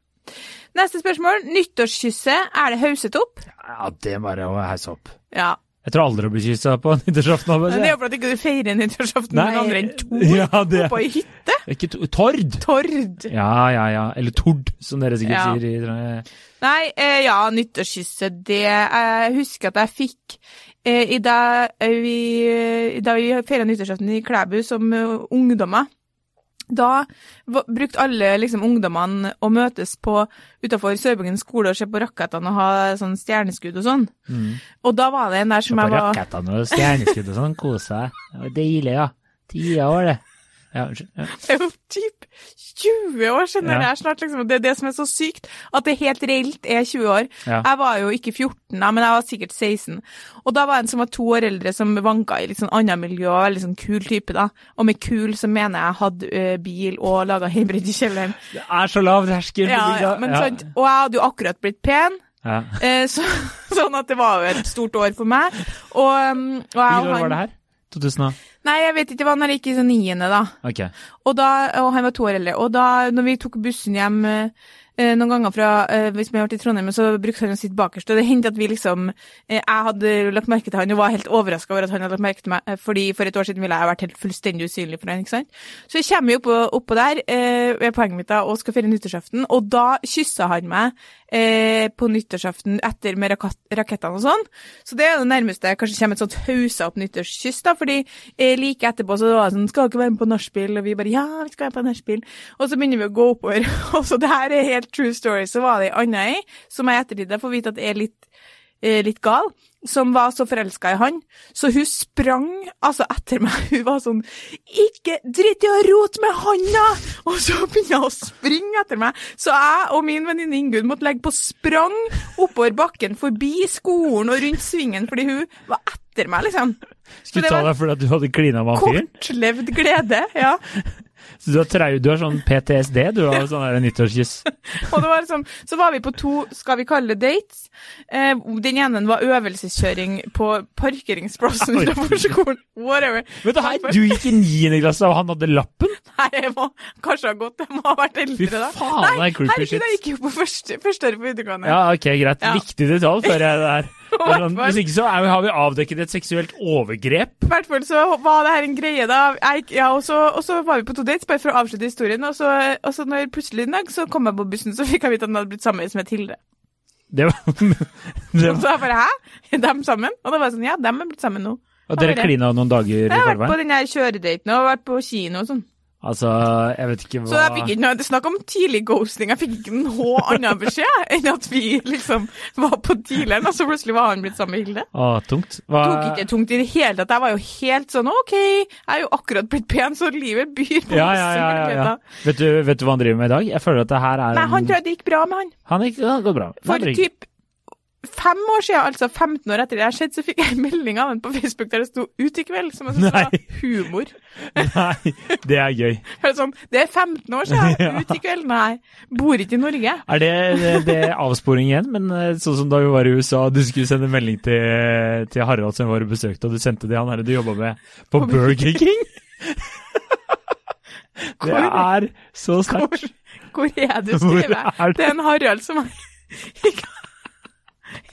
Neste spørsmål. Nyttårskysset, er det hauset opp? Ja, det er bare å heise opp. Ja. Jeg tror aldri å bli kyssa på *laughs* nyttårsaften. Det er jo for at ikke du feirer nyttårsaften med andre enn Tord *laughs* ja, det på ei hytte. Ikke to, Tord! Tord. Ja, ja, ja. Eller Tord, som dere sikkert Ja. sier. i Nei, eh, ja, nyttårskysset, det Jeg husker at jeg fikk eh, i da eh, vi, eh, da vi feira nyttårsaften i Klæbu som uh, ungdommer. Da brukte alle liksom, ungdommene å møtes på utafor Sørbyggen skole og se på rakettene og ha sånn stjerneskudd og sånn. Mm. Og da var det en der som jeg var rakettene og stjerneskudd og sånn. Kose seg. Deilig, ja. Tida var det. Ja. Ja. Det er jo typ 20 år siden Ja. det er snart, liksom. Det er det som er så sykt, at det helt reelt er 20 år. Jeg var jo ikke 14 da, men jeg var sikkert 16. Og da var en som var to år eldre, som vanka i litt sånn annet miljø, veldig sånn kul type, da. Og med kul så mener jeg hadde bil og laga hybrid i kjelleren. Det er så lav terskel. Ja, ja, men sant, og jeg hadde jo akkurat blitt pen. Eh, Så, *laughs* sånn at det var jo et stort år for meg. Og, um, og jeg Hvilket år var det her? 2000 da? Nei, jeg vet ikke, det var når jeg gikk i sånn niende, da. Okay. Og, da, og han var to år eldre. Og da når vi tok bussen hjem eh, noen ganger fra eh, Hvis vi har vært i Trondheim, så brukte han å sitte bakerst. Og det hendte at vi liksom eh, Jeg hadde lagt merke til han og var helt overraska over at han hadde lagt merke til meg, eh, fordi for et år siden ville jeg vært helt fullstendig usynlig for han, ikke sant. Så jeg kommer jo oppå, oppå der, eh, poenget mitt da, og skal feire nyttårsaften, og da kyssa han meg eh, på nyttårsaften etter med rakat, rakettene og sånn. Så det er det nærmeste kanskje kommer et sånt hausa opp nyttårskyss, da, fordi eh, like etterpå så var det sånn Skal dere være med på nachspiel? Og vi bare Ja, vi skal være på nachspiel. Og så begynner vi å gå oppover, *laughs* og så det her er helt true story. Så var det ei anna ei som jeg i ettertid får vite at er litt eh, litt gal, som var så forelska i han. Så hun sprang altså etter meg. *laughs* Hun var sånn 'Ikke drit i å rote med handa!' Og så begynte hun å springe etter meg. Så jeg og min venninne Ingunn måtte legge på sprang oppover bakken forbi skolen og rundt svingen, fordi hun var etter meg, liksom. Skulle ta deg fordi du hadde klina med han fyren? kortlevd glede. ja. Så du har, trau, du har sånn PTSD, du har sånn der nyttårskyss? *laughs* Og det var sånn, så var vi på to, skal vi kalle det dates. Eh, den ene var øvelseskjøring på parkeringsplassen utenfor skolen. Whatever. Vet du, her, du gikk i niende klasse, og han hadde lappen? Nei, jeg må kanskje ha gått, jeg må ha vært eldre da. faen, det er creepy herregud, shit. jeg gikk jo på første, første år på videregående. Ja, ok, greit. Ja. Viktig detalj, før jeg det er. Hvis ikke så er, har vi avdekket et seksuelt overgrep. I hvert fall så var det her en greie da. Jeg, ja, og, så, og så var vi på to dates, bare for å avslutte historien. Og så, og så når plutselig en dag så kom jeg på bussen, så fikk jeg vite at han hadde blitt sammen med Hilde. Det var, *laughs* det var, så jeg bare, hæ? Er de sammen? Og da var jeg sånn, ja, de er blitt sammen nå. og dere klina noen dager i Jeg har vært på forveien? den der kjøredaten og vært på kino og sånn. Altså, jeg vet ikke hva Så jeg fikk ikke noe, snakk om tidlig ghosting. Jeg fikk ikke noe annen beskjed enn at vi liksom var på dealeren, og så plutselig var han blitt sammen med Hilde. Å, tungt. Hva, tok ikke tungt i det hele tatt. Jeg var jo helt sånn OK, jeg er jo akkurat blitt pen, så livet byr på ja, ja, ja, ja, ja. Vet, du, vet du hva han driver med i dag? Jeg føler at det her er Nei, han tror jeg det gikk bra med han. Han gikk, ja, det går bra. For typ fem år siden, altså 15 år etter det har skjedd, så fikk jeg en melding av en på Facebook der det sto 'Ut i kveld', som jeg syntes var humor. *laughs* Nei, det er gøy. *laughs* Det er Sånn, det er 15 år siden, *laughs* Ja. ut i kveld, nei. Bor ikke i Norge. Er det, det, er avsporing igjen, men eh, sånn som da vi var i USA, du skulle sende melding til, til Harald som var og besøkte, og du sendte det han her du jobba med på Burger King? Det er så Hvor, sterkt. hvor er du skriver er det? Er en Harald som jeg ikke,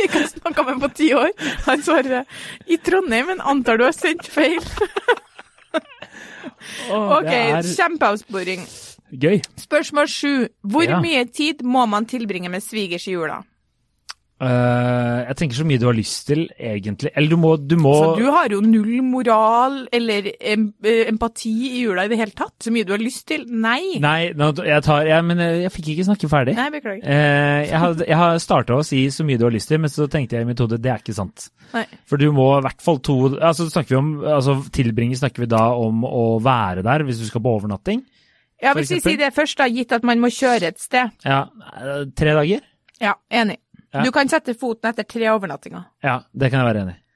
*laughs* ikke har snakka med på ti år. Han svarer i Trondheim, men antar du har sendt feil. *laughs* Oh, Ok, er kjempeavsporing. gøy. Spørsmål sju. Hvor Ja. mye tid må man tilbringe med svigers i jula? Eh, jeg tenker så mye du har lyst til, egentlig. Eller du må, du må Så du har jo null moral eller em eh, empati i jula i det hele tatt? Så mye du har lyst til? Nei. Nei, nå, jeg tar jeg, Men eh, jeg fikk ikke snakke ferdig. Nei, beklager. Uh, jeg har, jeg har starta å si så mye du har lyst til, men så tenkte jeg i mitt hode det er ikke sant. Nei. For du må i hvert fall to altså snakker vi om, altså Tilbringe snakker vi da om å være der hvis du skal på overnatting. Ja, Hvis vi sier det først, da, gitt at man må kjøre et sted. Ja, Tre dager? Ja, enig. Ja. Du kan sette foten etter tre overnattinger. Ja, det kan jeg være enig i. *laughs*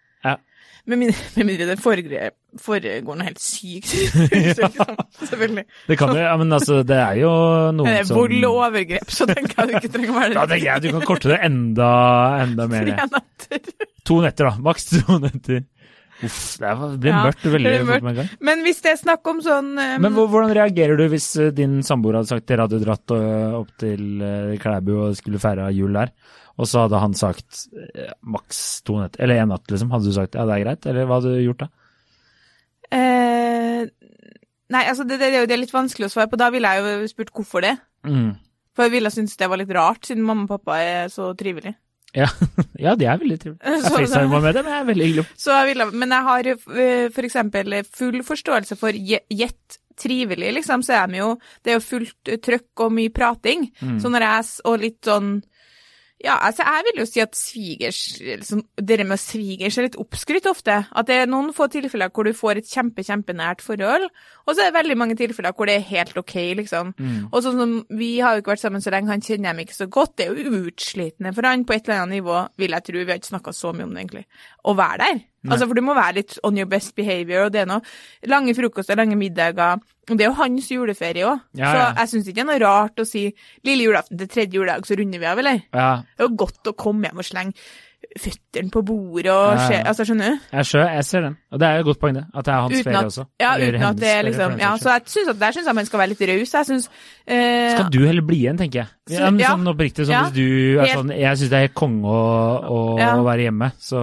Med mindre, med mindre det foregår, foregår noe helt sykt. *laughs* Liksom, Selvfølgelig. Det kan jo, ja, men altså, det er jo noen som det er vold og overgrep, så tenker jeg du ikke trenger å være Da det. tenker jeg du kan korte det enda, enda mer. Tre netter. To netter, da. Maks to netter. Uff, det blir Ja, mørkt veldig fort med en gang. Men hvis det er snakk om sånn um, Men hvordan reagerer du hvis eh, din samboer hadde sagt dere hadde dratt eh, opp til eh, Klæbu og skulle feire jul der, og så hadde han sagt eh, maks to netter, eller én natt, liksom. Hadde du sagt ja, det er greit, eller hva hadde du gjort da? eh, Nei, altså det, det, det er litt vanskelig å svare på. Da ville jeg jo spurt hvorfor det. Mm. For jeg ville synes det var litt rart, siden mamma og pappa er så trivelige. Ja. *laughs* ja, det er veldig trivelig. *laughs* Jeg facetima med dem, jeg er veldig hyggelig. Så jeg ville, men jeg har f.eks. for eksempel full forståelse for gjett trivelig, liksom, så er de jo Det er jo fullt eh, trøkk og mye prating. Mm. Så når jeg Og litt sånn Ja, altså jeg vil jo si at svigers liksom, Det med svigers er litt oppskrytt ofte. At det er noen få tilfeller hvor du får et kjempe, kjempenært forhold, og så er det veldig mange tilfeller hvor det er helt OK, liksom. Mm. Og sånn som Vi har jo ikke vært sammen så lenge, han kjenner dem ikke så godt. Det er jo utslitende for han på et eller annet nivå, vil jeg tro. Vi har ikke snakka så mye om det, egentlig. Å være der. Altså, For du må være litt on your best behavior, og det er noe lange frokoster, lange middager. Og det er jo hans juleferie òg, Ja, så ja. jeg syns ikke det er noe rart å si lille julaften til tredje juledag, så runder vi av, eller? Ja, Det er jo godt å komme hjem og slenge føttene på bordet og ja. Altså, skjønner du? jeg, skjønner, jeg ser den. Og det er jo et godt poeng, det. At det er hans ferie også. Ja, uten at det liksom Ja, så jeg synes at der syns jeg man skal være litt raus. Jeg syns eh, Skal du heller bli igjen, tenker jeg. Ja, men sånn oppriktig, sånn Ja. hvis du er Helt- sånn Jeg syns det er helt konge å, å Ja. være hjemme, så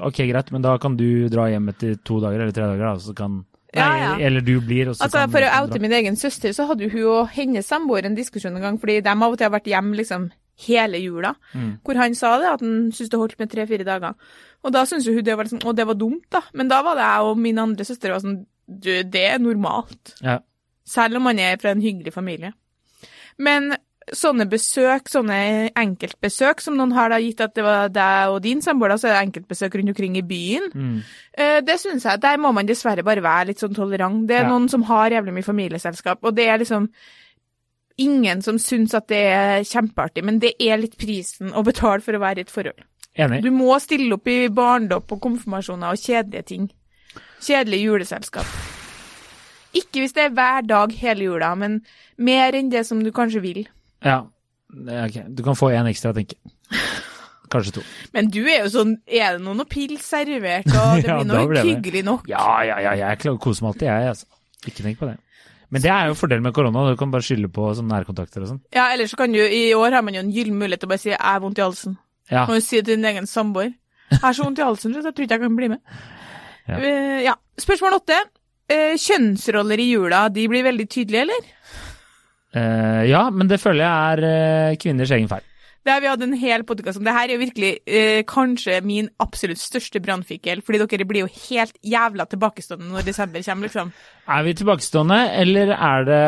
ok, greit, men da kan du dra hjem etter to dager eller tre dager, da, så kan Nei, Ja, ja. eller du blir, også Altså, For å oute min egen søster, så hadde hun og hennes samboer en diskusjon en gang, fordi de av og til har vært hjemme liksom hele jula, Mm. hvor han sa det, at han syntes det holdt med tre-fire dager. Og da syntes hun det var liksom, og det var dumt, da. Men da var det jeg og min andre søster var sånn, du, det er normalt. Ja. Selv om man er fra en hyggelig familie. Men sånne besøk, sånne enkeltbesøk som noen har da gitt at det var deg og din samboer, så er det enkeltbesøk rundt omkring i byen. Mm. Eh, Det synes jeg, Der må man dessverre bare være litt sånn tolerant. Det er Ja. noen som har jævlig mye familieselskap, og det er liksom ingen som syns at det er kjempeartig, men det er litt prisen å betale for å være i et forhold. Enig. Du må stille opp i barndåp og konfirmasjoner og kjedelige ting. Kjedelig juleselskap. Ikke hvis det er hver dag hele jula, men mer enn det som du kanskje vil. Ja. Ok. Du kan få én ekstra, tenker jeg. Kanskje to. Men du er jo sånn Er det noe pils servert, og *laughs* det blir ja, noe hyggelig nok? Ja, ja, ja, jeg koser meg alltid, jeg, altså. Ikke tenk på det. Men det er jo fordelen med korona, du kan bare skylde på sånne nærkontakter og sånn. Ja, ellers så kan du I år har man jo en gyllen mulighet til å bare si 'jeg har vondt i halsen'. Ja. Kan du si til din egen samboer. 'Jeg har så vondt i halsen, så jeg tror ikke jeg kan bli med'. Ja. Eh, ja. Spørsmål åtte. Eh, kjønnsroller i jula, de blir veldig tydelige, eller? Eh, ja, men det føler jeg er kvinners egen feil. Det har vi hatt en hel podkast om. Det her er jo virkelig eh, kanskje min absolutt største brannfikkel, fordi dere blir jo helt jævla tilbakestående når desember kommer, liksom. Er vi tilbakestående, eller er det,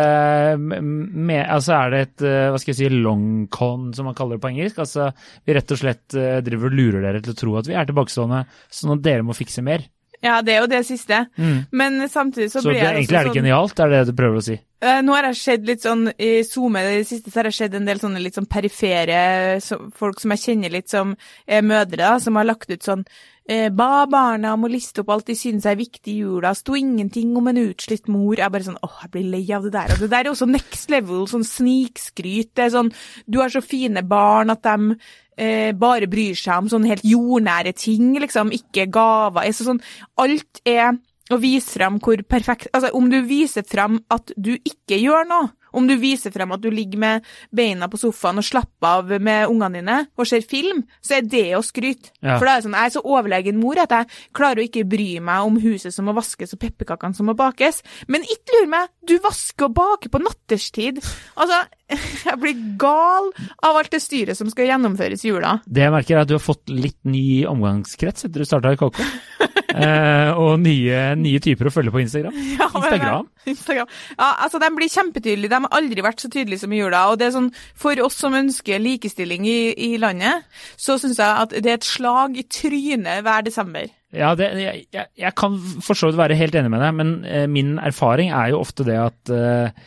med, altså er det et eh, hva skal jeg si, long con, som man kaller det på engelsk? Altså, vi rett og slett eh, driver og lurer dere til å tro at vi er tilbakestående, sånn at dere må fikse mer. Ja, det er jo det siste. Mm. Men samtidig så, Så blir det, jeg egentlig er det sånn genialt, er det du prøver å si? Eh, Nå har jeg sett litt sånn i SoMe i det siste, så har jeg sett en del sånne litt sånn perifere så, folk som jeg kjenner litt som er mødre, da, som har lagt ut sånn eh, Ba barna om å liste opp alt de synes er viktig i jula, sto ingenting om en utslitt mor. Jeg er bare sånn åh, jeg blir lei av det der. Og det der er også next level, sånn snikskryt. Det er sånn du har så fine barn at de eh, bare bryr seg om sånne helt jordnære ting, liksom, ikke gaver. Altså, sånn, alt er å vise frem hvor perfekt Altså, om du viser frem at du ikke gjør noe, om du viser frem at du ligger med beina på sofaen og slapper av med ungene dine og ser film, så er det å skryte. Ja. For da er det sånn, jeg er så overlegen mor at jeg klarer å ikke bry meg om huset som må vaskes og pepperkakene som må bakes. Men ikke lur meg, du vasker og baker på natterstid. Altså, *laughs* jeg blir gal av alt det styret som skal gjennomføres i jula. Det jeg merker er at du har fått litt ny omgangskrets etter du starta i KK. *laughs* eh, og nye, nye typer å følge på Instagram. *laughs* Ja, Instagram. Instagram. Ja, altså, de blir kjempetydelige. De har aldri vært så tydelige som i jula. Og det er sånn, for oss som ønsker likestilling i, i landet, så syns jeg at det er et slag i trynet hver desember. Ja, det, jeg, jeg, jeg kan for så vidt være helt enig med deg, men eh, min erfaring er jo ofte det at eh,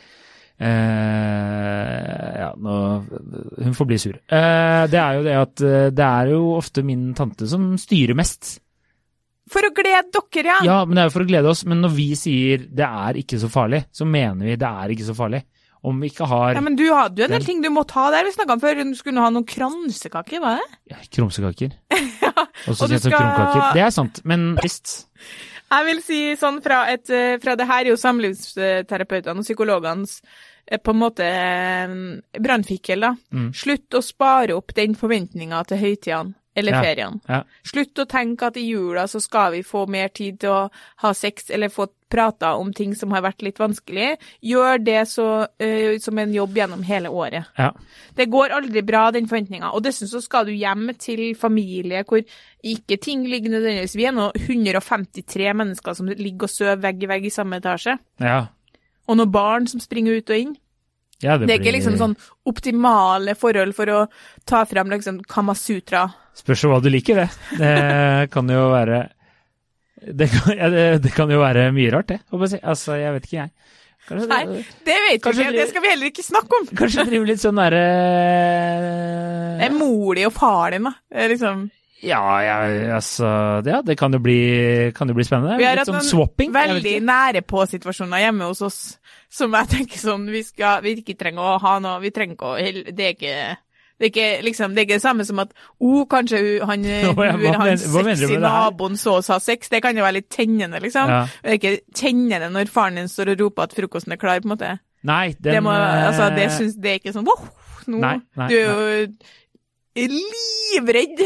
eh, ja, nå Hun får bli sur. Eh, det er jo det at eh, det er jo ofte min tante som styrer mest. For å glede dere, ja. Ja, men det er jo for å glede oss. Men når vi sier det er ikke så farlig, så mener vi det er ikke så farlig. Om vi ikke har Ja, men du hadde jo en del ting du måtte ha der. Vi snakka om før. Du skulle ha noen kransekaker, var det? ja, krumsekaker. *laughs* Også og så kjent som skal- krumkaker. Det er sant, men trist. Jeg vil si sånn fra et eh, Fra det her er jo samlivsterapeutene og psykologenes eh, på en måte eh, brannfikkel, da. Mm. Slutt å spare opp den forventninga til høytidene eller Ja. feriene. Ja. Slutt å tenke at i jula så skal vi få mer tid til å ha sex eller få prata om ting som har vært litt vanskelig. Gjør det så, uh, som en jobb gjennom hele året. Ja. Det går aldri bra, den forventninga. Og dessuten så skal du hjem til familie hvor ikke ting ligger nødvendigvis Vi er nå 153 mennesker som ligger og sover vegg i vegg i samme etasje. ja. Og noen barn som springer ut og inn. Ja Det er ikke liksom sånn optimale forhold for å ta frem liksom Kamasutra. Spørs hva du liker, det. Det kan jo være Det kan, ja, det, det kan jo være mye rart, det. Altså, jeg vet ikke, jeg. Kanskje, Nei, det vet vi Kanskje ikke. det- Det skal vi heller ikke snakke om. kanskje drive litt sånn derre Det er mor di og far din, da. Liksom Ja, ja, altså Ja, det kan jo bli, kan jo bli spennende. Vi har Litt hatt sånn swapping. veldig nære på-situasjoner hjemme hos oss som jeg tenker sånn vi, skal, vi ikke trenger å ha noe Vi trenger ikke å Det er ikke det er ikke, liksom, det er ikke det samme som at oh, kanskje han, *laughs* hva han men- hva du sexy naboen så oss ha sex. Det kan jo være litt tennende, liksom. Ja. Det er ikke tennende når faren din står og roper at frokosten er klar, på en måte. Nei, den det, må, altså, det, synes, syns, det er ikke sånn wow, nå, Nei, nei, Du er jo livredd.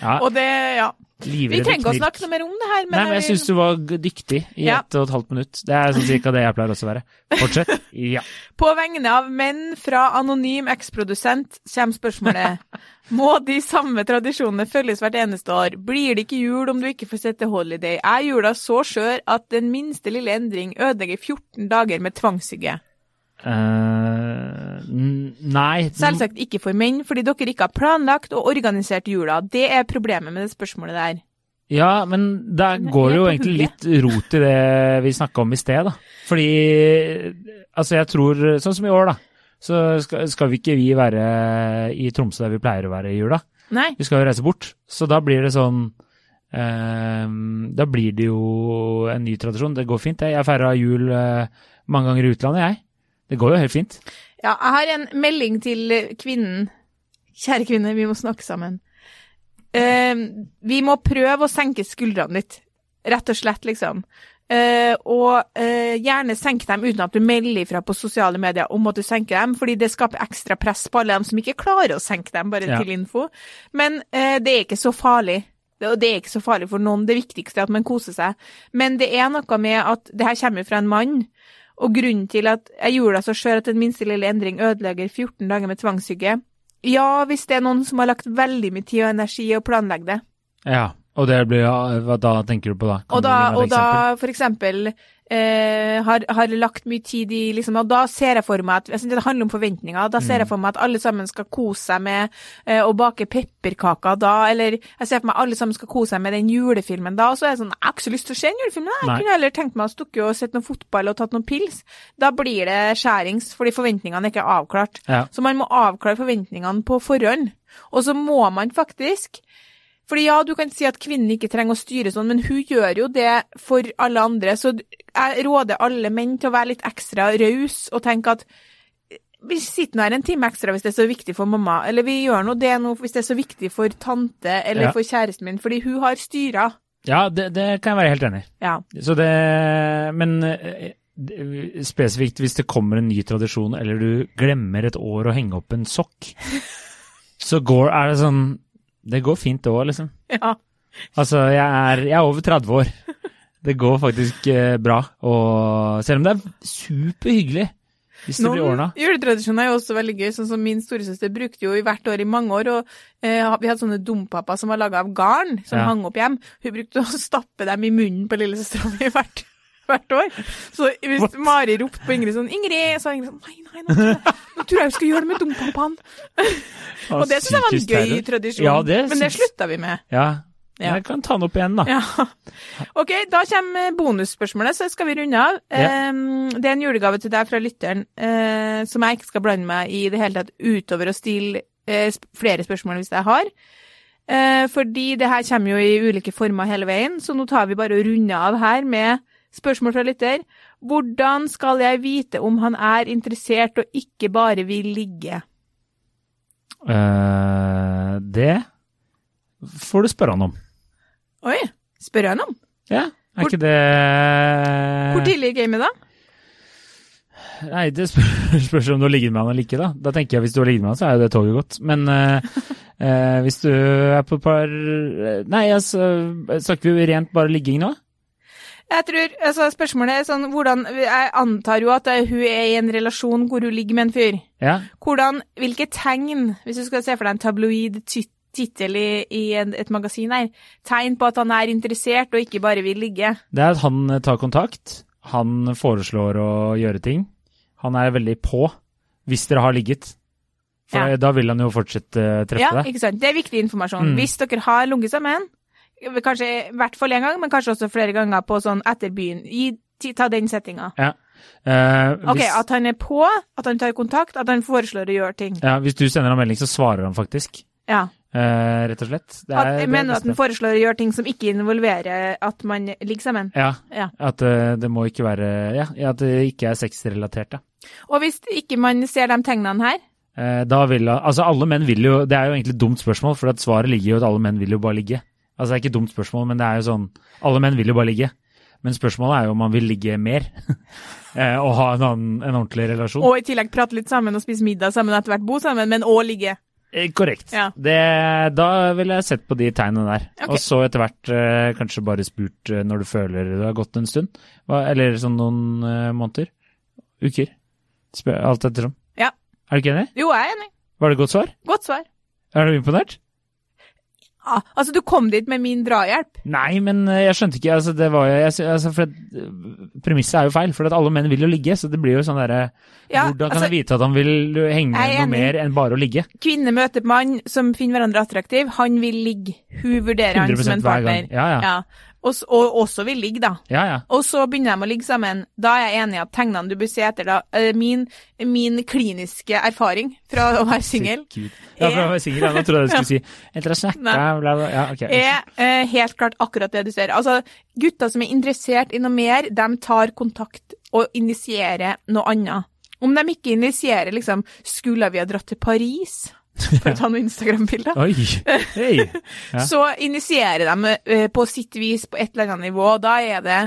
ja, Og det, ja. Vi trenger ikke å snakke noe mer om det her, men, Nei, men jeg syns du var dyktig i Ja. ett og et halvt minutt. Det er sånn cirka det jeg pleier også å være. Fortsett. *laughs* Ja. På vegne av menn fra anonym eksprodusent kommer spørsmålet *laughs* Må de samme tradisjonene følges hvert eneste år? Blir det ikke jul om du ikke får sette holiday? Er jula så skjør at den minste lille endring ødelegger 14 dager med tvangshygge? N- nei. Selvsagt ikke for menn, fordi dere ikke har planlagt og organisert jula. Det er problemet med det spørsmålet der. Ja, men der går det jo egentlig litt rot i det vi snakka om i sted, da. Fordi altså jeg tror Sånn som i år, da. Så skal, skal vi ikke vi være i Tromsø der vi pleier å være i jula. Nei. Vi skal jo reise bort. Så da blir det sånn eh, Da blir det jo en ny tradisjon. Det går fint, det. Jeg feira jul eh, mange ganger i utlandet, jeg. Det går jo helt fint. Ja, jeg har en melding til kvinnen. Kjære kvinne, vi må snakke sammen. Uh, vi må prøve å senke skuldrene litt. Rett og slett, liksom. Uh, og uh, gjerne senke dem uten at du melder ifra på sosiale medier om at du senker dem, fordi det skaper ekstra press på alle dem som ikke klarer å senke dem, bare Ja. til info. Men uh, det er ikke så farlig. Det, og det er ikke så farlig for noen. Det viktigste er at man koser seg. Men det er noe med at det her kommer fra en mann. Og grunnen til at jeg gjorde det så skjør at den minste lille endring ødelegger 14 dager med tvangshygge Ja, hvis det er noen som har lagt veldig mye tid og energi i å planlegge det. Ja. Og det blir ja, Hva da tenker du på da? Kan Og da, og da for eksempel eh, har, har lagt mye tid i liksom, Og da ser jeg for meg at jeg synes Det handler om forventninger. Da ser jeg for meg at alle sammen skal kose seg med eh, å bake pepperkaker da, eller jeg ser for meg alle sammen skal kose seg med den julefilmen da. Og så er jeg sånn Jeg har ikke så lyst til å se den julefilmen. Jeg Nei. kunne heller tenkt meg å stukke og sett noe fotball og tatt noen pils. Da blir det skjærings, fordi forventningene er ikke avklart. Ja. Så man må avklare forventningene på forhånd. Og så må man faktisk fordi ja, du kan si at kvinnen ikke trenger å styre sånn, men hun gjør jo det for alle andre. Så jeg råder alle menn til å være litt ekstra raus og tenke at vi sitter nå her en time ekstra hvis det er så viktig for mamma, eller vi gjør nå det nå hvis det er så viktig for tante eller Ja. for kjæresten min, fordi hun har styra. Ja, det, det kan jeg være helt enig i. Ja. Så det Men eh, spesifikt hvis det kommer en ny tradisjon, eller du glemmer et år å henge opp en sokk, *laughs* så går, er det sånn Det går fint òg, liksom. *laughs* ja. Altså, jeg er, jeg er over 30 år. Det går faktisk eh, bra. Og selv om det er superhyggelig hvis det blir ordna. Juletradisjoner er jo også veldig gøy, sånn som min storesøster brukte jo i hvert år i mange år, og eh, vi hadde sånne dompapper som var laga av garn, som Ja. hang opp hjem. Hun brukte å stappe dem i munnen på lillesøstera mi hvert, hvert år. Så hvis What? Mari ropte på Ingrid sånn 'Ingrid', så sa Ingrid sånn 'Nei, nei, nå tror jeg, nå tror jeg vi skal gjøre det med dompapaen'. Og det syns jeg var en gøy tradisjon, Ja, det men det slutta vi med. Ja. Ja. Jeg kan ta den opp igjen, da. Ja. Ok, da kommer bonusspørsmålet, så skal vi runde av. Ja. Det er en julegave til deg fra lytteren eh, som jeg ikke skal blande meg i det hele tatt, utover å stille eh, flere spørsmål hvis jeg har. Eh, fordi det her kommer jo i ulike former hele veien, så nå tar vi bare og runder av her med spørsmål fra lytter. Hvordan skal jeg vite om han er interessert og ikke bare vil ligge? Uh, det får du spørre han om. Oi, spør han om? Ja, er Hvor- ikke det Hvor tidlig i gamet da? Nei, det spør, *laughs* spørs om du har ligget med han eller ikke, da. Da tenker jeg hvis du har ligget med han, så er jo det toget gått. Men uh, uh, hvis du er på et par Nei, altså, snakker vi rent bare ligging nå? Jeg tror, altså Spørsmålet er sånn hvordan Jeg antar jo at hun er i en relasjon hvor hun ligger med en fyr. Ja. Hvordan, Hvilke tegn, hvis du skal se for deg en tabloid tittel i, i en, et magasin her, tegn på at han er interessert og ikke bare vil ligge? Det er at han eh, tar kontakt. Han foreslår å gjøre ting. Han er veldig på hvis dere har ligget. For Ja. da vil han jo fortsette eh, treffe Ja, deg. ikke sant? Det er viktig informasjon. Mm. Hvis dere har ligget sammen, kanskje i hvert fall én gang, men kanskje også flere ganger på sånn etter byen, gi, ta den settinga. Ja. Eh, Ok, At han er på, at han tar kontakt, at han foreslår å gjøre ting. ja, hvis du sender ham melding, så svarer han faktisk. Ja. Uh, rett og slett. Det At, er jeg mener at han foreslår å gjøre ting som ikke involverer at man ligger sammen. Ja, Ja. at uh, det må ikke være Ja, at det ikke er sexrelatert, ja. Og hvis ikke man ser de tegnene her, da vil Altså, alle menn vil jo Det er jo egentlig et dumt spørsmål, for at svaret ligger jo at alle menn vil jo bare ligge. Altså, det er ikke et dumt spørsmål, men det er jo sånn Alle menn vil jo bare ligge. Men spørsmålet er jo om man vil ligge mer. *laughs* eh, og ha en, annen, en ordentlig relasjon. og i tillegg prate litt sammen og spise middag sammen etter hvert bo sammen, men òg ligge. Eh, korrekt. Ja. Det, da ville jeg sett på de tegnene der. Okay. Og så etter hvert eh, kanskje bare spurt når du føler det har gått en stund. Eller sånn noen måneder. Uker. Spør, alt ettersom. Ja. Er du ikke enig? Jo, jeg er enig. Var det et godt svar? Godt svar. Er du imponert? Ja, altså, du kom dit med min drahjelp. Nei, men eh, jeg skjønte ikke altså, det var jo, altså, for eh, Premisset er jo feil, for alle menn vil jo ligge. Så det blir jo sånn derre Ja, Hvordan kan altså, jeg vite at han vil henge Jeg er noe mer enn bare å ligge? Kvinne møter mann som finner hverandre attraktiv. Han vil ligge. Hun vurderer han som en partner. Ja, ja. Ja. Og, og også vil ligge, da. ja, ja. Og så begynner de å ligge sammen. Da er jeg enig i at tegnene du bør se etter, da eh, Min, min kliniske erfaring fra å være singel Ja, fra å være singel, ja. Nå trodde jeg du skulle si etter å ha snakka, bla, bla. Ja, okay. er eh, helt klart akkurat det du ser. Altså, gutter som er interessert i noe mer, de tar kontakt og initierer noe annet. Om de ikke initierer liksom 'skulle vi ha dratt til Paris', for å ta noen Instagram-bilder. Hei. *laughs* Ja. så initierer de eh, på sitt vis på et eller annet nivå. Da er det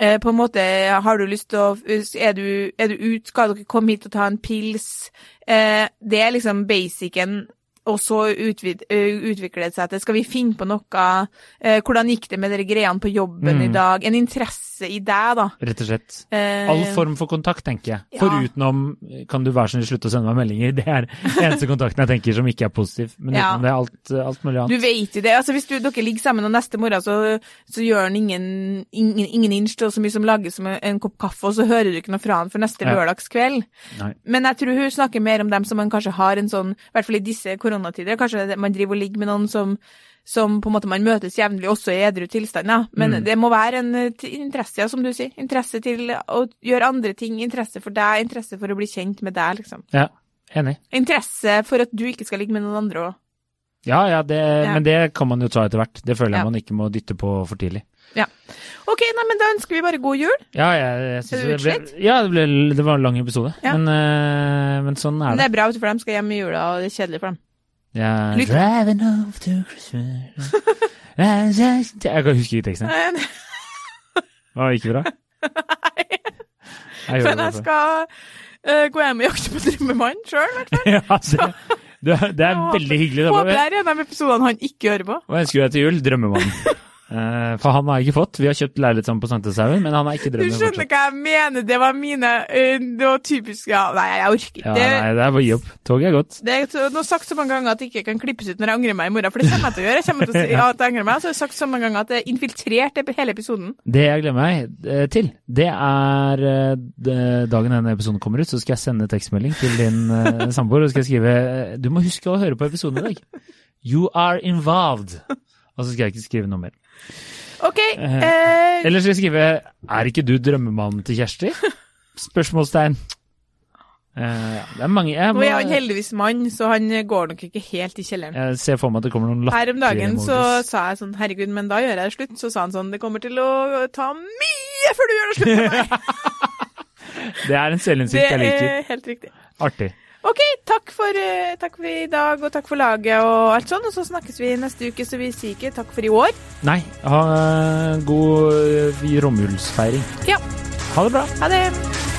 eh, på en måte Har du lyst til å Er du, er du ut? Skal dere komme hit og ta en pils? Eh, det er liksom basicen og så utvid, uh, utvikler det seg til skal vi finne på noe, eh, hvordan gikk det med de greiene på jobben Mm. i dag, en interesse i deg, da. Rett og slett. Eh, All form for kontakt, tenker jeg. Ja. Forutenom kan du være så snill slutte å sende meg meldinger. *laughs* Det er den eneste kontakten jeg tenker som ikke er positiv. Men Ja. utenom det er alt, alt mulig Du vet jo det. altså Hvis du, dere ligger sammen og neste morgen, så, så gjør han ingen, ingen, ingen inch til så mye som lages som en kopp kaffe, og så hører du ikke noe fra han for neste Ja. lørdagskveld. Men jeg tror hun snakker mer om dem som man kanskje har en sånn, i hvert fall i disse koronatider, kanskje man driver og ligger med noen som, som på en måte man møtes jevnlig, også i edru tilstand. Ja. Men Mm. det må være en eh, interesse, ja, som du sier. Interesse til å gjøre andre ting. Interesse for deg, interesse for å bli kjent med deg, liksom. Ja, enig. Interesse for at du ikke skal ligge med noen andre òg. Ja, ja, det, Ja. men det kan man jo ta etter hvert. Det føler jeg Ja. man ikke må dytte på for tidlig. Ja. OK, nei, men da ønsker vi bare god jul. Ja, jeg, jeg synes det ble, ja det, ble, det var en lang episode. Men, eh, men sånn er det. Men det. er bra, for de skal hjem i jula, og det er kjedelig for dem. Ja, Lykke- Driving off to Christmas *laughs* Jeg kan huske ikke teksten. Nei, *laughs* Det var *laughs* ikke bra. Jeg Men jeg skal uh, gå hjem og jakte på drømmemannen sjøl. Ja, det, det, det er veldig hyggelig. Håper Det det er en av episodene han ikke hører på. Hva ønsker du deg til jul? Drømmemannen. Eh, for han har jeg ikke fått. Vi har kjøpt leilighet sammen på Sankthanshaugen, men han har ikke Du skjønner fortsatt. hva jeg mener, det var mine eh, Det var typisk Ja, nei, jeg orker ikke. Ja, det, nei, det er bare å gi opp. Toget er gått. det er nå sagt så mange ganger at det ikke kan klippes ut når jeg angrer meg i morgen, for det kommer jeg til å gjøre. Jeg kommer til å si at jeg angrer meg, så har jeg sagt så mange ganger at det er infiltrert hele episoden. Det jeg glemmer meg eh, til, det er dagen denne episoden kommer ut, så skal jeg sende tekstmelding til din *laughs* samboer og skal skrive Du må huske å høre på episoden i dag. You are involved. Og så skal jeg ikke skrive noe mer. OK. Eh, Eller skal jeg skrive Er ikke du drømmemannen til Kjersti? *laughs* Spørsmålstegn. Eh, ja, det er mange jeg, nå må, er han heldigvis mann, så han går nok ikke helt i kjelleren. jeg ser for meg at det kommer noen Her om dagen så sa jeg sånn, herregud, men da gjør jeg det slutt. Så sa han sånn, det kommer til å ta mye før du gjør det slutt med meg. *laughs* Det er en Det selvinnsikt jeg liker. er helt riktig. Artig. Ok, takk for, eh, takk for i dag, og takk for laget og alt sånn. Og så snakkes vi neste uke, så vi sier ikke takk for i år. Nei, ha eh, god eh, romjulsfeiring. Ja. Ha det bra. Ha det.